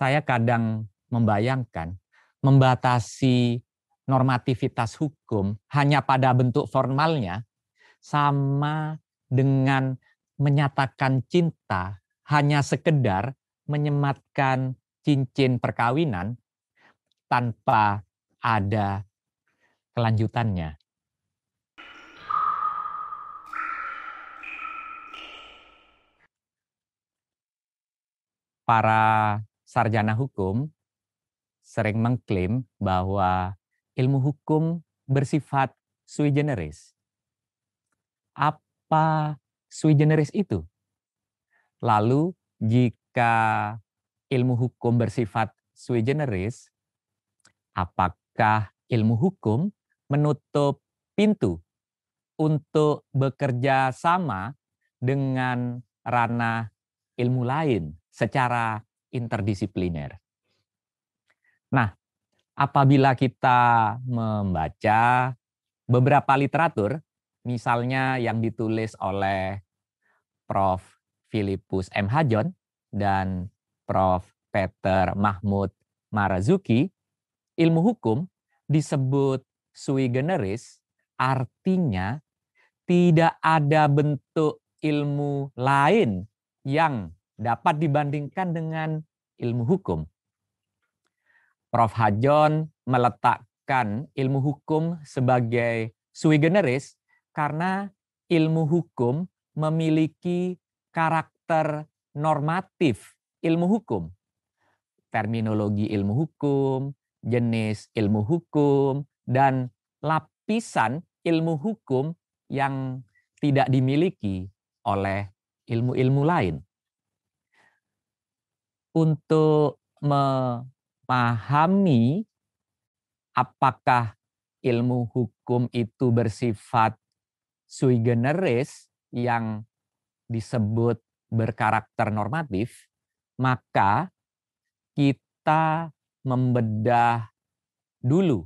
saya kadang membayangkan membatasi normativitas hukum hanya pada bentuk formalnya sama dengan menyatakan cinta hanya sekedar menyematkan cincin perkawinan tanpa ada kelanjutannya. Para sarjana hukum sering mengklaim bahwa ilmu hukum bersifat sui generis. Apa sui generis itu? Lalu jika ilmu hukum bersifat sui generis, apakah ilmu hukum menutup pintu untuk bekerja sama dengan ranah ilmu lain secara interdisipliner? Nah, apabila kita membaca beberapa literatur, misalnya yang ditulis oleh Prof. Philippus M. Hajon dan Prof. Peter Mahmud Marazuki, ilmu hukum disebut sui generis, artinya tidak ada bentuk ilmu lain yang dapat dibandingkan dengan ilmu hukum. Prof. Hajon meletakkan ilmu hukum sebagai sui generis karena ilmu hukum memiliki karakter normatif ilmu hukum. Terminologi ilmu hukum, jenis ilmu hukum, dan lapisan ilmu hukum yang tidak dimiliki oleh ilmu-ilmu lain. Untuk memahami apakah ilmu hukum itu bersifat sui generis yang disebut berkarakter normatif, maka kita membedah dulu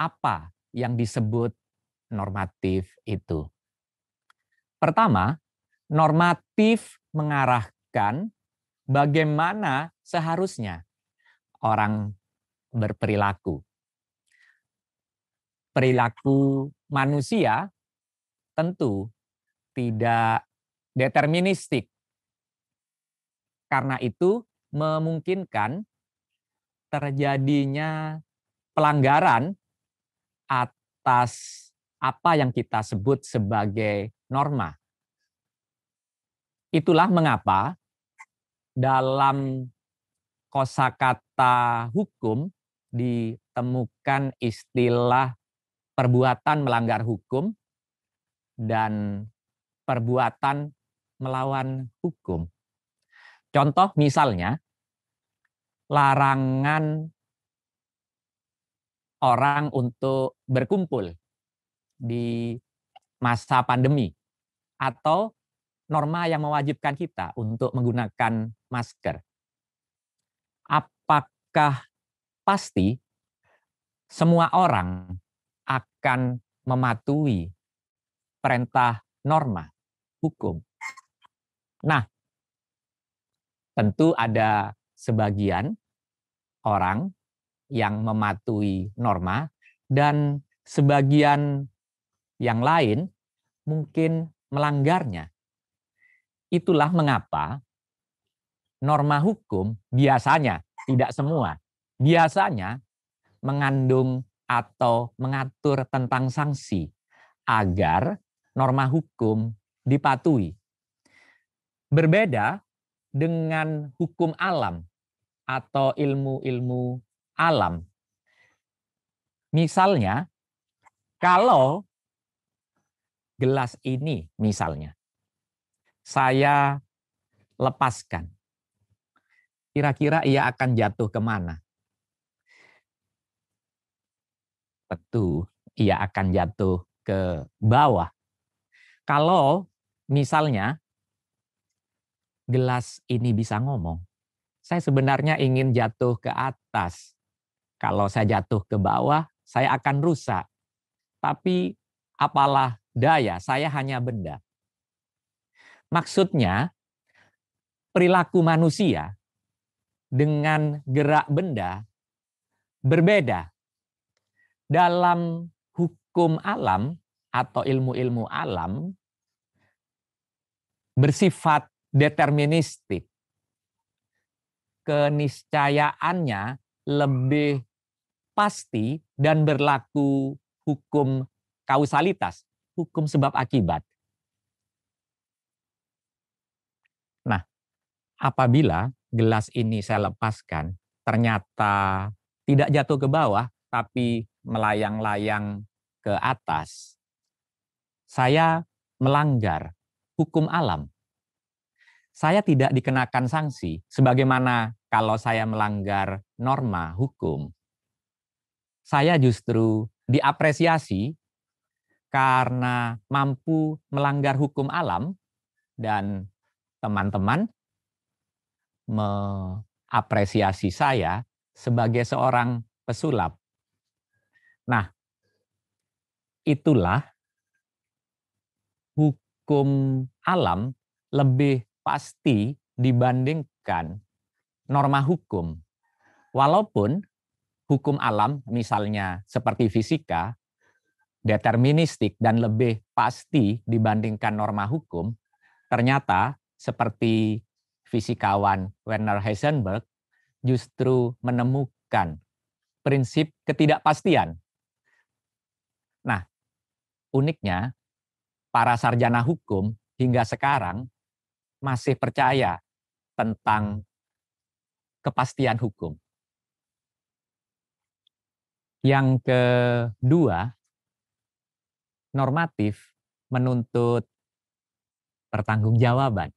apa yang disebut normatif itu. Pertama, normatif mengarahkan bagaimana seharusnya orang berperilaku. Perilaku manusia tentu tidak deterministik. Karena itu memungkinkan terjadinya pelanggaran atas apa yang kita sebut sebagai norma. Itulah mengapa dalam kosakata hukum ditemukan istilah perbuatan melanggar hukum dan perbuatan melawan hukum. Contoh misalnya larangan orang untuk berkumpul di masa pandemi atau norma yang mewajibkan kita untuk menggunakan masker. Apakah pasti semua orang akan mematuhi perintah norma hukum? Nah, tentu ada sebagian orang yang mematuhi norma dan sebagian yang lain mungkin melanggarnya. Itulah mengapa norma hukum biasanya, tidak semua, biasanya mengandung atau mengatur tentang sanksi agar norma hukum dipatuhi. Berbeda dengan hukum alam atau ilmu-ilmu alam. Misalnya, kalau gelas ini misalnya, saya lepaskan. Kira-kira ia akan jatuh ke mana? Tentu ia akan jatuh ke bawah. Kalau misalnya gelas ini bisa ngomong, saya sebenarnya ingin jatuh ke atas. Kalau saya jatuh ke bawah, saya akan rusak. Tapi apalah daya, saya hanya benda. Maksudnya, perilaku manusia dengan gerak benda berbeda. Dalam hukum alam atau ilmu-ilmu alam bersifat deterministik. Keniscayaannya lebih pasti dan berlaku hukum kausalitas, hukum sebab akibat. Nah, apabila gelas ini saya lepaskan, ternyata tidak jatuh ke bawah, tapi melayang-layang ke atas, saya melanggar hukum alam. Saya tidak dikenakan sanksi, sebagaimana kalau saya melanggar norma hukum. Saya justru diapresiasi karena mampu melanggar hukum alam dan teman-teman mengapresiasi saya sebagai seorang pesulap. Nah, itulah hukum alam lebih pasti dibandingkan norma hukum. Walaupun hukum alam misalnya seperti fisika deterministik dan lebih pasti dibandingkan norma hukum, ternyata seperti fisikawan Werner Heisenberg justru menemukan prinsip ketidakpastian. Nah, uniknya para sarjana hukum hingga sekarang masih percaya tentang kepastian hukum. Yang kedua, normatif menuntut pertanggungjawaban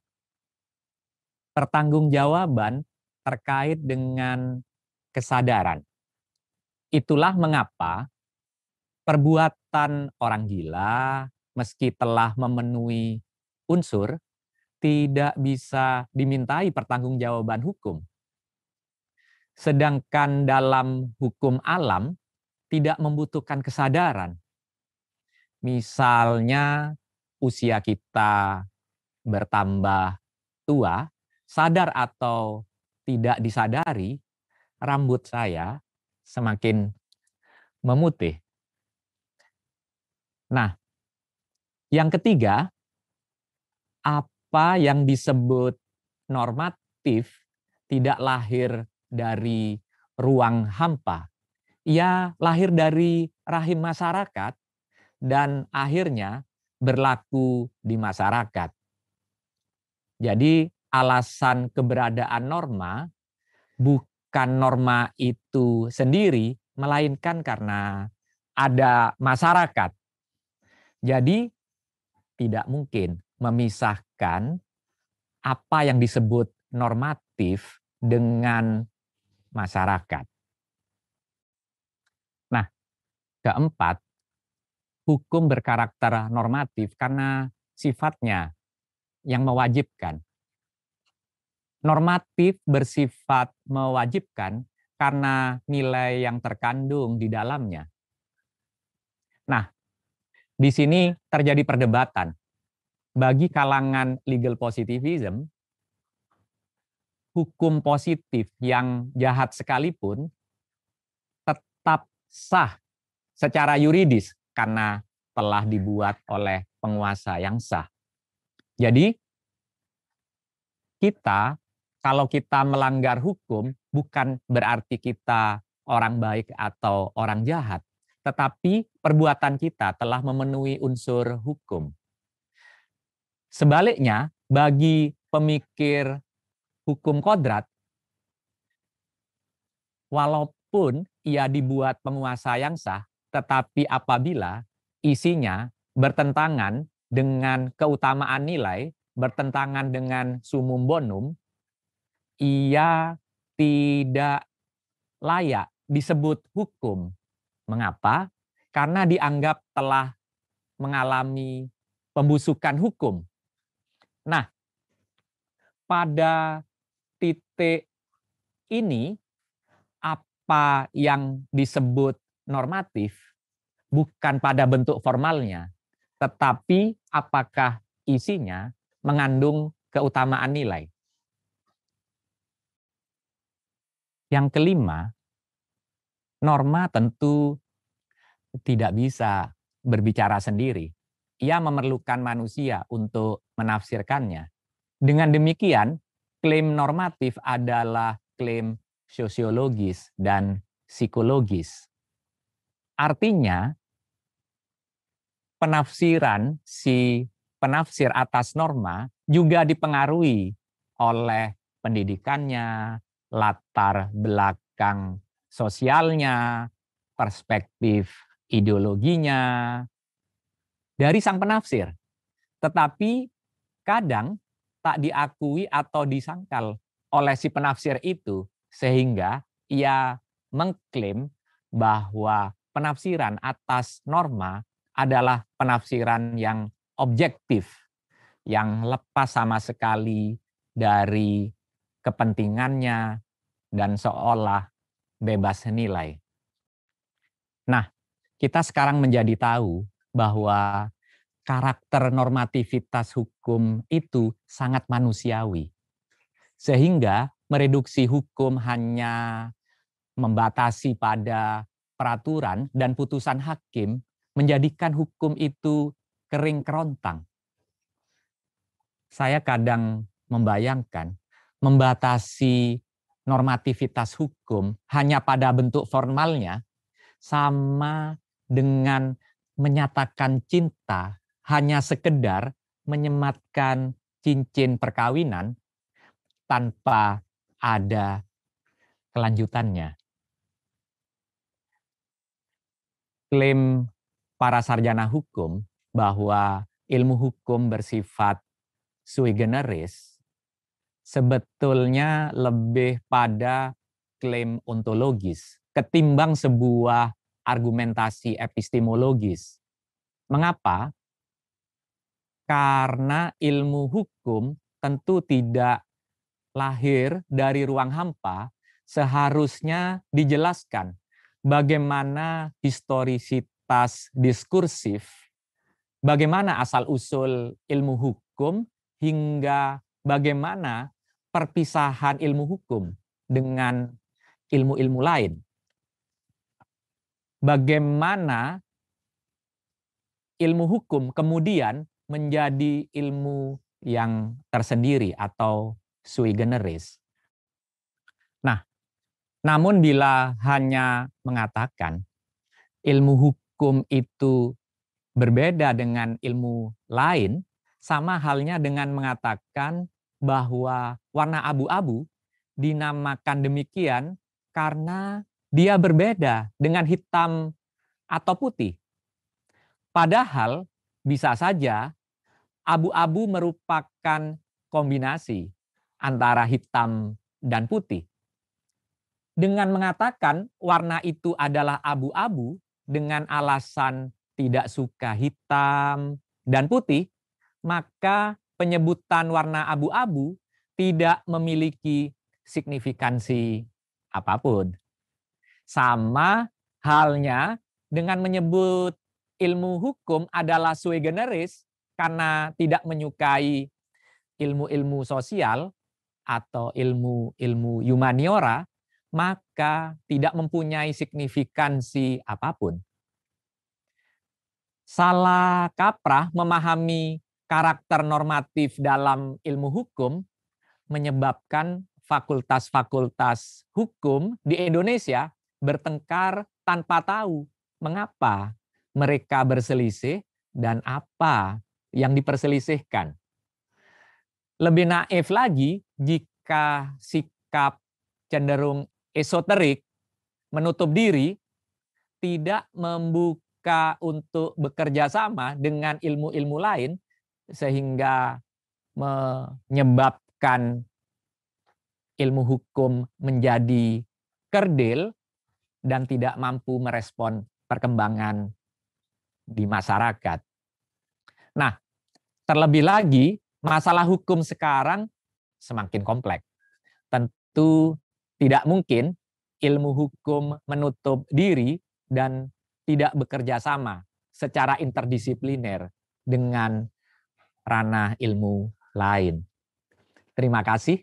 pertanggungjawaban terkait dengan kesadaran. Itulah mengapa perbuatan orang gila meski telah memenuhi unsur tidak bisa dimintai pertanggungjawaban hukum. Sedangkan dalam hukum alam tidak membutuhkan kesadaran. Misalnya usia kita bertambah tua, sadar atau tidak disadari, rambut saya semakin memutih. Nah, yang ketiga, apa yang disebut normatif tidak lahir dari ruang hampa. Ia lahir dari rahim masyarakat dan akhirnya berlaku di masyarakat. Jadi alasan keberadaan norma bukan norma itu sendiri, melainkan karena ada masyarakat. Jadi tidak mungkin memisahkan apa yang disebut normatif dengan masyarakat. Nah, keempat, hukum berkarakter normatif karena sifatnya yang mewajibkan normatif bersifat mewajibkan karena nilai yang terkandung di dalamnya. Nah, di sini terjadi perdebatan. Bagi kalangan legal positivism, hukum positif yang jahat sekalipun tetap sah secara yuridis karena telah dibuat oleh penguasa yang sah. Jadi, kita kalau kita melanggar hukum bukan berarti kita orang baik atau orang jahat, tetapi perbuatan kita telah memenuhi unsur hukum. Sebaliknya, bagi pemikir hukum kodrat, walaupun ia dibuat penguasa yang sah, tetapi apabila isinya bertentangan dengan keutamaan nilai, bertentangan dengan sumum bonum, ia tidak layak disebut hukum. Mengapa? Karena dianggap telah mengalami pembusukan hukum. Nah, pada titik ini apa yang disebut normatif bukan pada bentuk formalnya, tetapi apakah isinya mengandung keutamaan nilai. Yang kelima, norma tentu tidak bisa berbicara sendiri. Ia memerlukan manusia untuk menafsirkannya. Dengan demikian, klaim normatif adalah klaim sosiologis dan psikologis. Artinya, penafsiran si penafsir atas norma juga dipengaruhi oleh pendidikannya, latar belakang sosialnya, perspektif ideologinya dari sang penafsir. Tetapi kadang tak diakui atau disangkal oleh si penafsir itu sehingga ia mengklaim bahwa penafsiran atas norma adalah penafsiran yang objektif, yang lepas sama sekali dari kepentingannya dan seolah bebas nilai. Nah, kita sekarang menjadi tahu bahwa karakter normativitas hukum itu sangat manusiawi. Sehingga mereduksi hukum hanya membatasi pada peraturan dan putusan hakim menjadikan hukum itu kering kerontang. Saya kadang membayangkan membatasi normativitas hukum hanya pada bentuk formalnya sama dengan menyatakan cinta hanya sekedar menyematkan cincin perkawinan tanpa ada kelanjutannya. Klaim para sarjana hukum bahwa ilmu hukum bersifat sui generis sebetulnya lebih pada klaim ontologis ketimbang sebuah argumentasi epistemologis. Mengapa? Karena ilmu hukum tentu tidak lahir dari ruang hampa, seharusnya dijelaskan bagaimana historisitas diskursif, bagaimana asal-usul ilmu hukum, hingga bagaimana perpisahan ilmu hukum dengan ilmu-ilmu lain bagaimana ilmu hukum kemudian menjadi ilmu yang tersendiri atau sui generis. Nah, namun bila hanya mengatakan ilmu hukum itu berbeda dengan ilmu lain, sama halnya dengan mengatakan bahwa warna abu-abu dinamakan demikian karena dia berbeda dengan hitam atau putih. Padahal bisa saja abu-abu merupakan kombinasi antara hitam dan putih. Dengan mengatakan warna itu adalah abu-abu dengan alasan tidak suka hitam dan putih, maka penyebutan warna abu-abu tidak memiliki signifikansi apa pun. Sama halnya dengan menyebut ilmu hukum adalah sui generis karena tidak menyukai ilmu-ilmu sosial atau ilmu-ilmu humaniora, maka tidak mempunyai signifikansi apa pun. Salah kaprah memahami karakter normatif dalam ilmu hukum menyebabkan fakultas-fakultas hukum di Indonesia bertengkar tanpa tahu mengapa mereka berselisih dan apa yang diperselisihkan. Lebih naif lagi jika sikap cenderung esoterik, menutup diri, tidak membuka untuk bekerja sama dengan ilmu-ilmu lain, sehingga menyebabkan ilmu hukum menjadi kerdil dan tidak mampu merespon perkembangan di masyarakat. Nah, terlebih lagi masalah hukum sekarang semakin kompleks. Tentu tidak mungkin ilmu hukum menutup diri dan tidak bekerja sama secara interdisipliner dengan ranah ilmu lain. Terima kasih.